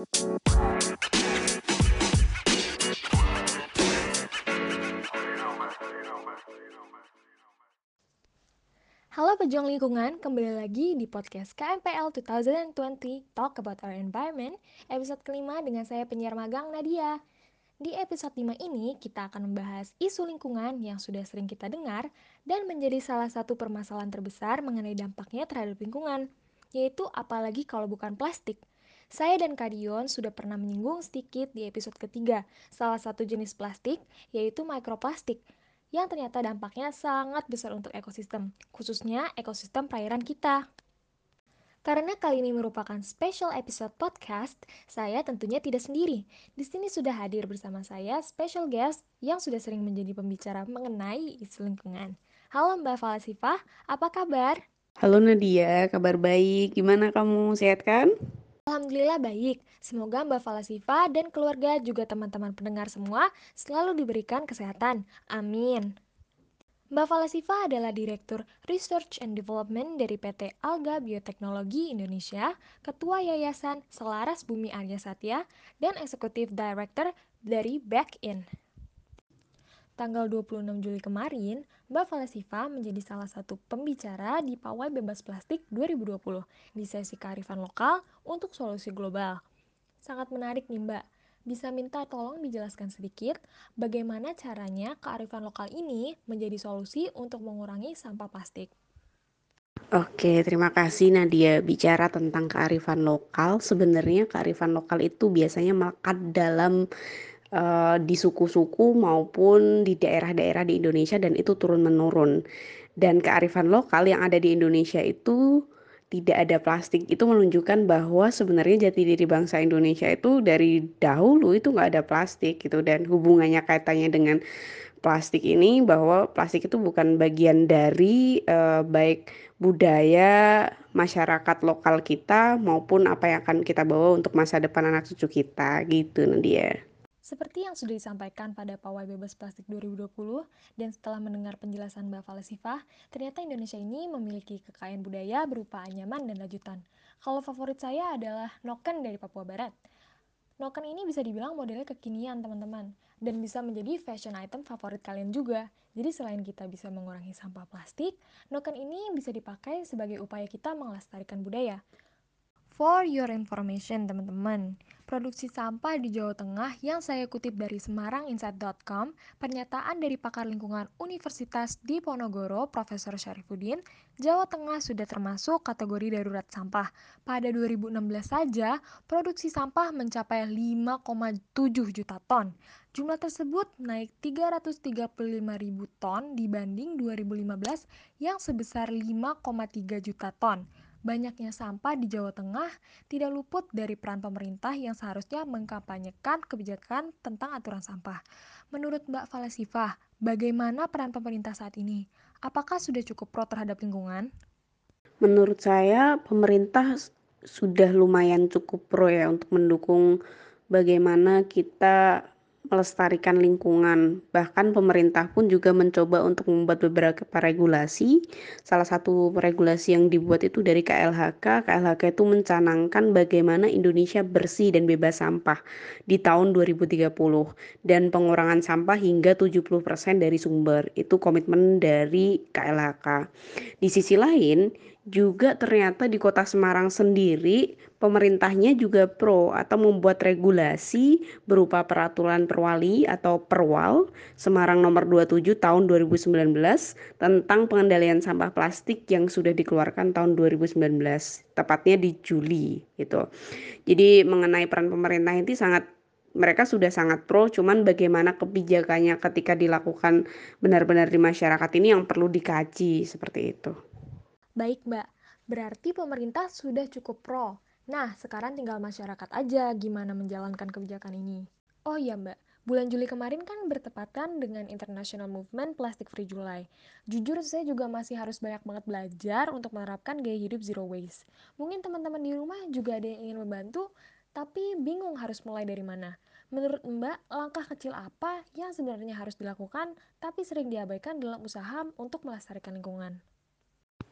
Halo pejuang lingkungan, kembali lagi di podcast KMPL 2020 Talk About Our Environment, episode kelima dengan saya penyiar magang Nadia. Di episode 5 ini, kita akan membahas isu lingkungan yang sudah sering kita dengar dan menjadi salah satu permasalahan terbesar mengenai dampaknya terhadap lingkungan, yaitu apalagi kalau bukan plastik. Saya dan Kadion sudah pernah menyinggung sedikit di episode ketiga, salah satu jenis plastik, yaitu mikroplastik, yang ternyata dampaknya sangat besar untuk ekosistem, khususnya ekosistem perairan kita. Karena kali ini merupakan special episode podcast, saya tentunya tidak sendiri. Di sini sudah hadir bersama saya special guest yang sudah sering menjadi pembicara mengenai isu lingkungan. Halo Mbak Falasifah, apa kabar? Halo Nadia, kabar baik. Gimana kamu? Sehat kan? Alhamdulillah baik. Semoga Mbak Falasifa dan keluarga juga teman-teman pendengar semua selalu diberikan kesehatan. Amin. Mbak Falasifa adalah Direktur Research and Development dari PT Alga Bioteknologi Indonesia, Ketua Yayasan Selaras Bumi Arya Satya, dan Eksekutif Director dari Back In. Tanggal 26 Juli kemarin, Mbak Falasifa menjadi salah satu pembicara di Pawai Bebas Plastik 2020 di sesi kearifan lokal untuk solusi global. Sangat menarik nih Mbak. Bisa minta tolong dijelaskan sedikit bagaimana caranya kearifan lokal ini menjadi solusi untuk mengurangi sampah plastik. Oke, terima kasih Nadia. Bicara tentang kearifan lokal, sebenarnya kearifan lokal itu biasanya melekat dalam uh, di suku-suku maupun di daerah-daerah di Indonesia dan itu turun menurun. Dan kearifan lokal yang ada di Indonesia itu tidak ada plastik itu menunjukkan bahwa sebenarnya jati diri bangsa Indonesia itu dari dahulu itu nggak ada plastik gitu dan hubungannya kaitannya dengan plastik ini bahwa plastik itu bukan bagian dari uh, baik budaya masyarakat lokal kita maupun apa yang akan kita bawa untuk masa depan anak cucu kita gitu Nadia. Seperti yang sudah disampaikan pada Pawai Bebas Plastik 2020, dan setelah mendengar penjelasan Mbak Falsifah, ternyata Indonesia ini memiliki kekayaan budaya berupa anyaman dan lanjutan. Kalau favorit saya adalah noken dari Papua Barat. Noken ini bisa dibilang modelnya kekinian, teman-teman, dan bisa menjadi fashion item favorit kalian juga. Jadi selain kita bisa mengurangi sampah plastik, noken ini bisa dipakai sebagai upaya kita melestarikan budaya. For your information, teman-teman, produksi sampah di Jawa Tengah yang saya kutip dari semaranginsight.com, pernyataan dari pakar lingkungan Universitas Diponegoro, Profesor Syarifuddin, Jawa Tengah sudah termasuk kategori darurat sampah. Pada 2016 saja, produksi sampah mencapai 5,7 juta ton. Jumlah tersebut naik 335 ribu ton dibanding 2015 yang sebesar 5,3 juta ton. Banyaknya sampah di Jawa Tengah tidak luput dari peran pemerintah yang seharusnya mengkampanyekan kebijakan tentang aturan sampah. Menurut Mbak Falasifah, bagaimana peran pemerintah saat ini? Apakah sudah cukup pro terhadap lingkungan? Menurut saya, pemerintah sudah lumayan cukup pro ya untuk mendukung bagaimana kita melestarikan lingkungan. Bahkan pemerintah pun juga mencoba untuk membuat beberapa regulasi. Salah satu regulasi yang dibuat itu dari KLHK. KLHK itu mencanangkan bagaimana Indonesia bersih dan bebas sampah di tahun 2030 dan pengurangan sampah hingga 70% dari sumber. Itu komitmen dari KLHK. Di sisi lain, juga ternyata di kota Semarang sendiri pemerintahnya juga pro atau membuat regulasi berupa peraturan perwali atau perwal Semarang nomor 27 tahun 2019 tentang pengendalian sampah plastik yang sudah dikeluarkan tahun 2019 tepatnya di Juli gitu. Jadi mengenai peran pemerintah ini sangat mereka sudah sangat pro cuman bagaimana kebijakannya ketika dilakukan benar-benar di masyarakat ini yang perlu dikaji seperti itu. Baik, Mbak. Berarti pemerintah sudah cukup pro. Nah, sekarang tinggal masyarakat aja gimana menjalankan kebijakan ini. Oh iya, Mbak. Bulan Juli kemarin kan bertepatan dengan International Movement Plastic Free July. Jujur saya juga masih harus banyak banget belajar untuk menerapkan gaya hidup zero waste. Mungkin teman-teman di rumah juga ada yang ingin membantu, tapi bingung harus mulai dari mana. Menurut Mbak, langkah kecil apa yang sebenarnya harus dilakukan tapi sering diabaikan dalam usaha untuk melestarikan lingkungan?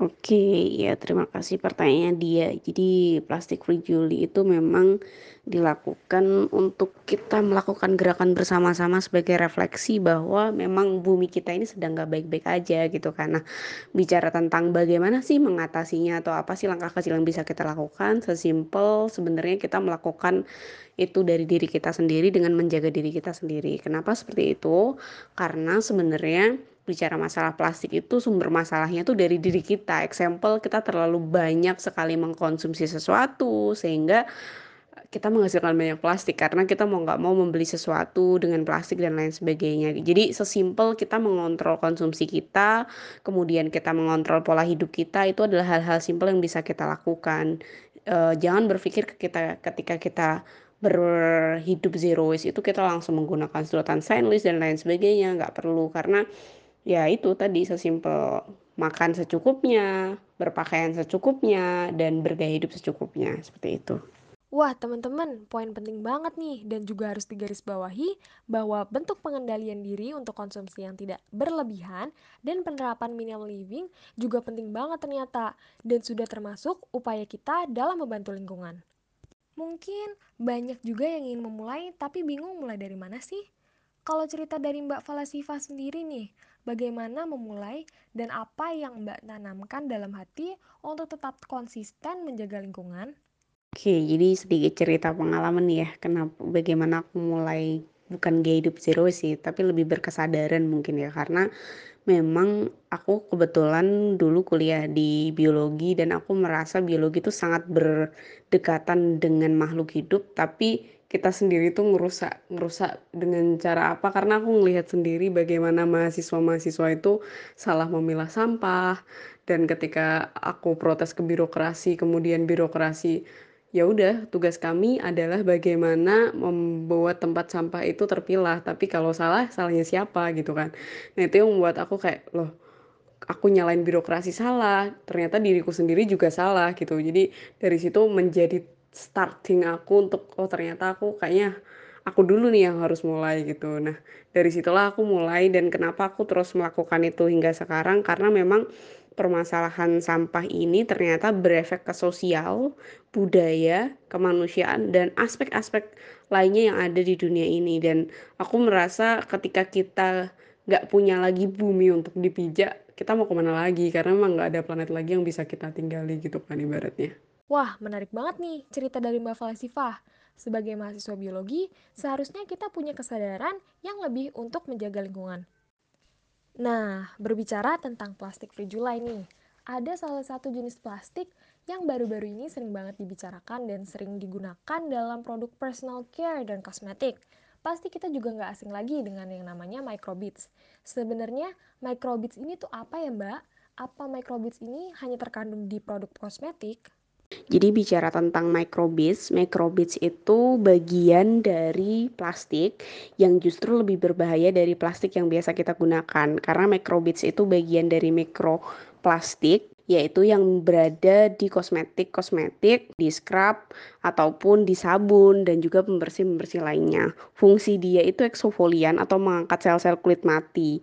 Oke, ya terima kasih pertanyaannya dia. Jadi plastic free Juli itu memang dilakukan untuk kita melakukan gerakan bersama-sama sebagai refleksi bahwa memang bumi kita ini sedang gak baik-baik aja gitu karena bicara tentang bagaimana sih mengatasinya atau apa sih langkah kecil yang bisa kita lakukan sesimpel sebenarnya kita melakukan itu dari diri kita sendiri dengan menjaga diri kita sendiri. Kenapa seperti itu? Karena sebenarnya bicara masalah plastik itu sumber masalahnya tuh dari diri kita. Example kita terlalu banyak sekali mengkonsumsi sesuatu sehingga kita menghasilkan banyak plastik karena kita mau nggak mau membeli sesuatu dengan plastik dan lain sebagainya. Jadi sesimpel kita mengontrol konsumsi kita, kemudian kita mengontrol pola hidup kita itu adalah hal-hal simpel yang bisa kita lakukan. E, jangan berpikir kita ketika kita berhidup zero waste itu kita langsung menggunakan sedotan stainless dan lain sebagainya nggak perlu karena Ya itu tadi sesimpel makan secukupnya, berpakaian secukupnya, dan bergaya hidup secukupnya, seperti itu. Wah, teman-teman, poin penting banget nih dan juga harus digarisbawahi bahwa bentuk pengendalian diri untuk konsumsi yang tidak berlebihan dan penerapan minimal living juga penting banget ternyata dan sudah termasuk upaya kita dalam membantu lingkungan. Mungkin banyak juga yang ingin memulai tapi bingung mulai dari mana sih? Kalau cerita dari Mbak Falasifa sendiri nih, bagaimana memulai dan apa yang Mbak tanamkan dalam hati untuk tetap konsisten menjaga lingkungan? Oke, jadi sedikit cerita pengalaman ya, kenapa bagaimana aku mulai bukan gaya hidup zero sih, tapi lebih berkesadaran mungkin ya, karena memang aku kebetulan dulu kuliah di biologi dan aku merasa biologi itu sangat berdekatan dengan makhluk hidup, tapi kita sendiri tuh ngerusak ngerusak dengan cara apa? Karena aku ngelihat sendiri bagaimana mahasiswa-mahasiswa itu salah memilah sampah dan ketika aku protes ke birokrasi kemudian birokrasi ya udah tugas kami adalah bagaimana membuat tempat sampah itu terpilah tapi kalau salah salahnya siapa? gitu kan. Nah itu yang membuat aku kayak loh aku nyalain birokrasi salah ternyata diriku sendiri juga salah gitu. Jadi dari situ menjadi starting aku untuk oh ternyata aku kayaknya aku dulu nih yang harus mulai gitu. Nah, dari situlah aku mulai dan kenapa aku terus melakukan itu hingga sekarang karena memang permasalahan sampah ini ternyata berefek ke sosial, budaya, kemanusiaan dan aspek-aspek lainnya yang ada di dunia ini dan aku merasa ketika kita nggak punya lagi bumi untuk dipijak, kita mau ke mana lagi karena memang nggak ada planet lagi yang bisa kita tinggali gitu kan ibaratnya. Wah, menarik banget nih cerita dari Mbak Falsifah. Sebagai mahasiswa biologi, seharusnya kita punya kesadaran yang lebih untuk menjaga lingkungan. Nah, berbicara tentang plastik free July nih, ada salah satu jenis plastik yang baru-baru ini sering banget dibicarakan dan sering digunakan dalam produk personal care dan kosmetik. Pasti kita juga nggak asing lagi dengan yang namanya microbeads. Sebenarnya microbeads ini tuh apa ya mbak? Apa microbeads ini hanya terkandung di produk kosmetik? Jadi bicara tentang microbeads, microbeads itu bagian dari plastik yang justru lebih berbahaya dari plastik yang biasa kita gunakan. Karena microbeads itu bagian dari mikroplastik yaitu yang berada di kosmetik-kosmetik, di scrub, ataupun di sabun, dan juga pembersih-pembersih lainnya. Fungsi dia itu eksofolian atau mengangkat sel-sel kulit mati.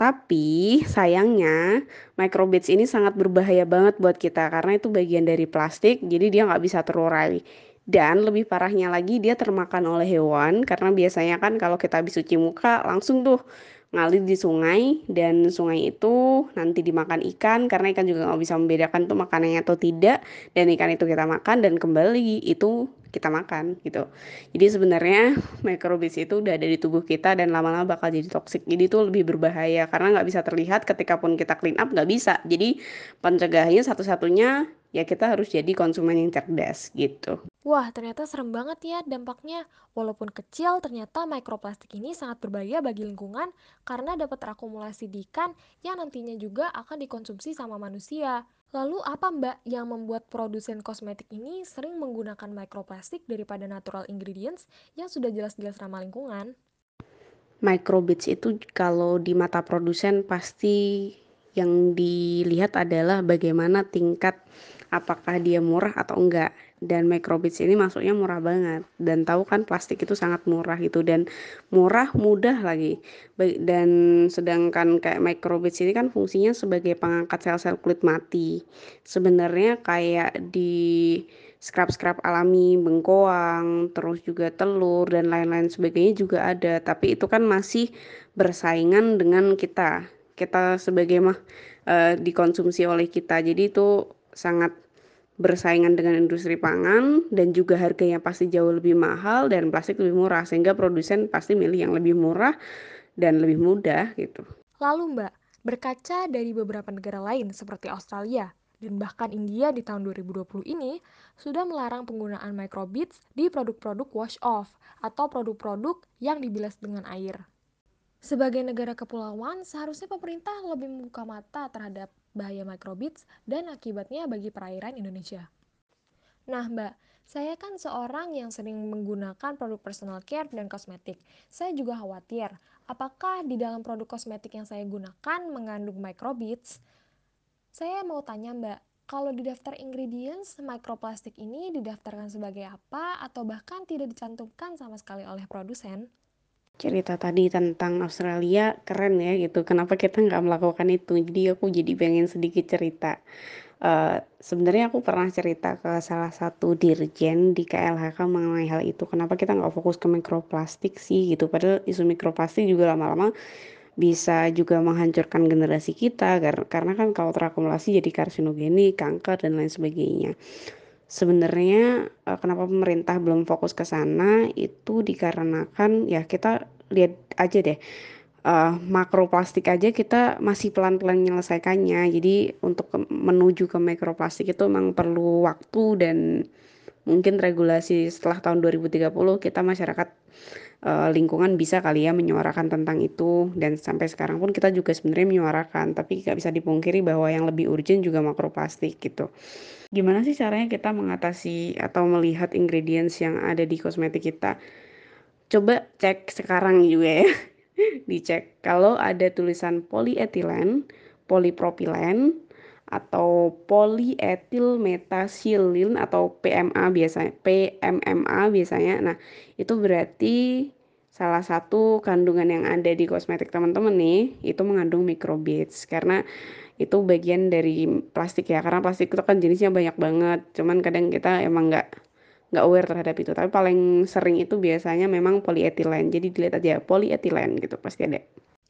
Tapi sayangnya microbeads ini sangat berbahaya banget buat kita karena itu bagian dari plastik jadi dia nggak bisa terurai. Dan lebih parahnya lagi dia termakan oleh hewan karena biasanya kan kalau kita habis cuci muka langsung tuh ngalir di sungai dan sungai itu nanti dimakan ikan karena ikan juga nggak bisa membedakan tuh makanannya atau tidak dan ikan itu kita makan dan kembali itu kita makan gitu. Jadi sebenarnya microbeads itu udah ada di tubuh kita dan lama-lama bakal jadi toksik jadi itu lebih berbahaya karena nggak bisa terlihat ketika pun kita clean up nggak bisa. Jadi pencegahannya satu-satunya ya kita harus jadi konsumen yang cerdas gitu Wah, ternyata serem banget ya dampaknya. Walaupun kecil, ternyata mikroplastik ini sangat berbahaya bagi lingkungan karena dapat terakumulasi di ikan yang nantinya juga akan dikonsumsi sama manusia. Lalu apa mbak yang membuat produsen kosmetik ini sering menggunakan mikroplastik daripada natural ingredients yang sudah jelas-jelas ramah lingkungan? microbeads itu kalau di mata produsen pasti yang dilihat adalah bagaimana tingkat apakah dia murah atau enggak. Dan microbeads ini masuknya murah banget. Dan tahu kan plastik itu sangat murah gitu. Dan murah mudah lagi. Dan sedangkan kayak microbeads ini kan fungsinya sebagai pengangkat sel-sel kulit mati. Sebenarnya kayak di scrub-scrub alami bengkoang terus juga telur dan lain-lain sebagainya juga ada. Tapi itu kan masih bersaingan dengan kita. Kita sebagai mah e, dikonsumsi oleh kita. Jadi itu sangat bersaingan dengan industri pangan dan juga harganya pasti jauh lebih mahal dan plastik lebih murah sehingga produsen pasti milih yang lebih murah dan lebih mudah gitu. Lalu Mbak, berkaca dari beberapa negara lain seperti Australia dan bahkan India di tahun 2020 ini sudah melarang penggunaan microbeads di produk-produk wash off atau produk-produk yang dibilas dengan air. Sebagai negara kepulauan, seharusnya pemerintah lebih membuka mata terhadap bahaya microbeads dan akibatnya bagi perairan Indonesia. Nah, Mbak, saya kan seorang yang sering menggunakan produk personal care dan kosmetik. Saya juga khawatir, apakah di dalam produk kosmetik yang saya gunakan mengandung microbeads? Saya mau tanya, Mbak, kalau di daftar ingredients, mikroplastik ini didaftarkan sebagai apa atau bahkan tidak dicantumkan sama sekali oleh produsen? Cerita tadi tentang Australia keren ya gitu. Kenapa kita nggak melakukan itu? Jadi aku jadi pengen sedikit cerita. Uh, sebenarnya aku pernah cerita ke salah satu dirjen di KLHK mengenai hal itu. Kenapa kita nggak fokus ke mikroplastik sih gitu? Padahal isu mikroplastik juga lama-lama bisa juga menghancurkan generasi kita karena kan kalau terakumulasi jadi karsinogenik, kanker dan lain sebagainya. Sebenarnya uh, kenapa pemerintah belum fokus ke sana itu dikarenakan ya kita lihat aja deh uh, makroplastik aja kita masih pelan-pelan menyelesaikannya. Jadi untuk ke, menuju ke mikroplastik itu memang perlu waktu dan mungkin regulasi setelah tahun 2030 kita masyarakat uh, lingkungan bisa kali ya menyuarakan tentang itu dan sampai sekarang pun kita juga sebenarnya menyuarakan tapi nggak bisa dipungkiri bahwa yang lebih urgent juga makroplastik gitu. Gimana sih caranya kita mengatasi atau melihat ingredients yang ada di kosmetik kita? Coba cek sekarang juga ya. Dicek kalau ada tulisan polietilen, polipropilen, atau polietil metasilin atau PMA biasanya PMMA biasanya. Nah, itu berarti salah satu kandungan yang ada di kosmetik teman-teman nih itu mengandung microbeads karena itu bagian dari plastik ya karena plastik itu kan jenisnya banyak banget. Cuman kadang kita emang nggak nggak aware terhadap itu. Tapi paling sering itu biasanya memang polietilen. Jadi dilihat aja polietilen gitu pasti ada.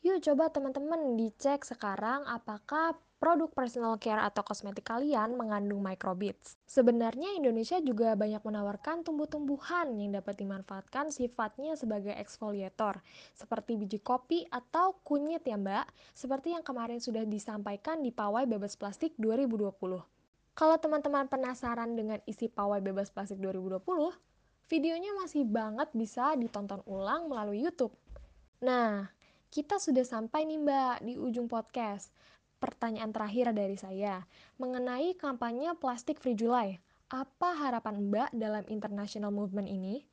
Yuk coba teman-teman dicek sekarang apakah produk personal care atau kosmetik kalian mengandung microbeads. Sebenarnya Indonesia juga banyak menawarkan tumbuh-tumbuhan yang dapat dimanfaatkan sifatnya sebagai eksfoliator, seperti biji kopi atau kunyit ya mbak, seperti yang kemarin sudah disampaikan di Pawai Bebas Plastik 2020. Kalau teman-teman penasaran dengan isi Pawai Bebas Plastik 2020, videonya masih banget bisa ditonton ulang melalui YouTube. Nah, kita sudah sampai nih Mbak di ujung podcast pertanyaan terakhir dari saya mengenai kampanye Plastik Free July. Apa harapan Mbak dalam international movement ini?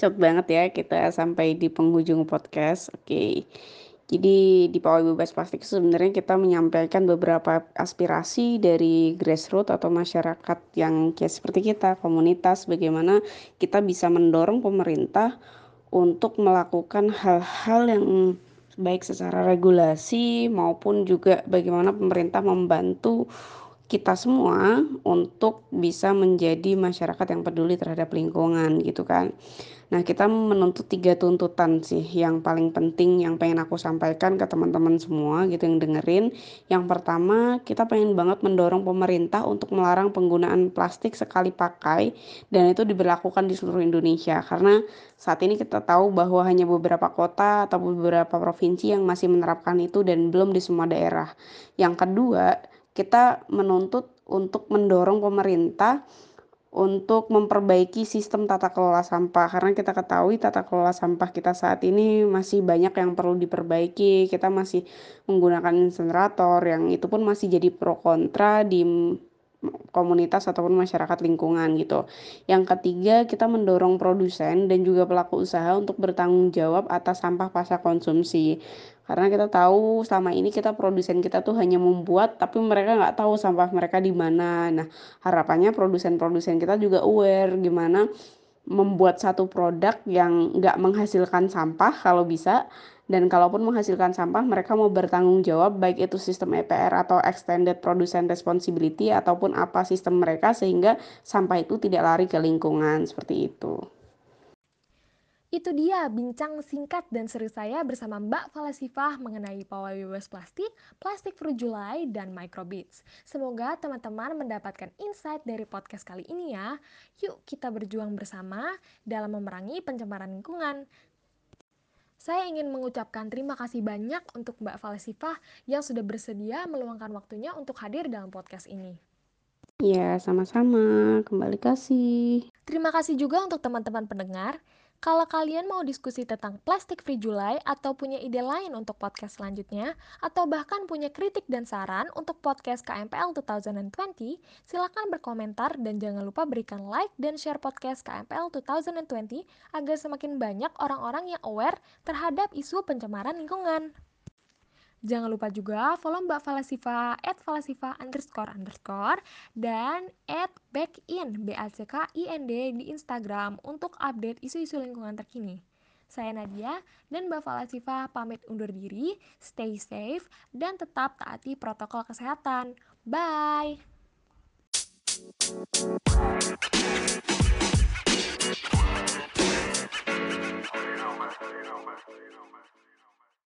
Cepet banget ya kita sampai di penghujung podcast. Oke. Jadi di Pawai Bebas Plastik sebenarnya kita menyampaikan beberapa aspirasi dari grassroots atau masyarakat yang kayak seperti kita, komunitas, bagaimana kita bisa mendorong pemerintah untuk melakukan hal-hal yang baik secara regulasi maupun juga bagaimana pemerintah membantu kita semua untuk bisa menjadi masyarakat yang peduli terhadap lingkungan gitu kan. Nah, kita menuntut tiga tuntutan sih yang paling penting yang pengen aku sampaikan ke teman-teman semua gitu yang dengerin. Yang pertama, kita pengen banget mendorong pemerintah untuk melarang penggunaan plastik sekali pakai dan itu diberlakukan di seluruh Indonesia karena saat ini kita tahu bahwa hanya beberapa kota atau beberapa provinsi yang masih menerapkan itu dan belum di semua daerah. Yang kedua, kita menuntut untuk mendorong pemerintah untuk memperbaiki sistem tata kelola sampah. Karena kita ketahui tata kelola sampah kita saat ini masih banyak yang perlu diperbaiki. Kita masih menggunakan insenerator yang itu pun masih jadi pro kontra di komunitas ataupun masyarakat lingkungan gitu. Yang ketiga, kita mendorong produsen dan juga pelaku usaha untuk bertanggung jawab atas sampah pasca konsumsi. Karena kita tahu selama ini kita produsen kita tuh hanya membuat tapi mereka nggak tahu sampah mereka di mana. Nah, harapannya produsen-produsen kita juga aware gimana membuat satu produk yang nggak menghasilkan sampah kalau bisa dan kalaupun menghasilkan sampah mereka mau bertanggung jawab baik itu sistem EPR atau extended production responsibility ataupun apa sistem mereka sehingga sampah itu tidak lari ke lingkungan seperti itu. Itu dia bincang singkat dan seru saya bersama Mbak Falasifah mengenai pawai bebas plastik, plastik July, dan microbeads. Semoga teman-teman mendapatkan insight dari podcast kali ini ya. Yuk kita berjuang bersama dalam memerangi pencemaran lingkungan. Saya ingin mengucapkan terima kasih banyak untuk Mbak Falasifah yang sudah bersedia meluangkan waktunya untuk hadir dalam podcast ini. Ya, sama-sama. Kembali kasih. Terima kasih juga untuk teman-teman pendengar. Kalau kalian mau diskusi tentang plastik free July atau punya ide lain untuk podcast selanjutnya, atau bahkan punya kritik dan saran untuk podcast KMPL 2020, silakan berkomentar dan jangan lupa berikan like dan share podcast KMPL 2020 agar semakin banyak orang-orang yang aware terhadap isu pencemaran lingkungan. Jangan lupa juga follow Mbak Falasifa at falasifa underscore underscore dan at backin b a c k i n d di Instagram untuk update isu-isu lingkungan terkini. Saya Nadia dan Mbak Falasifa pamit undur diri, stay safe, dan tetap taati protokol kesehatan. Bye!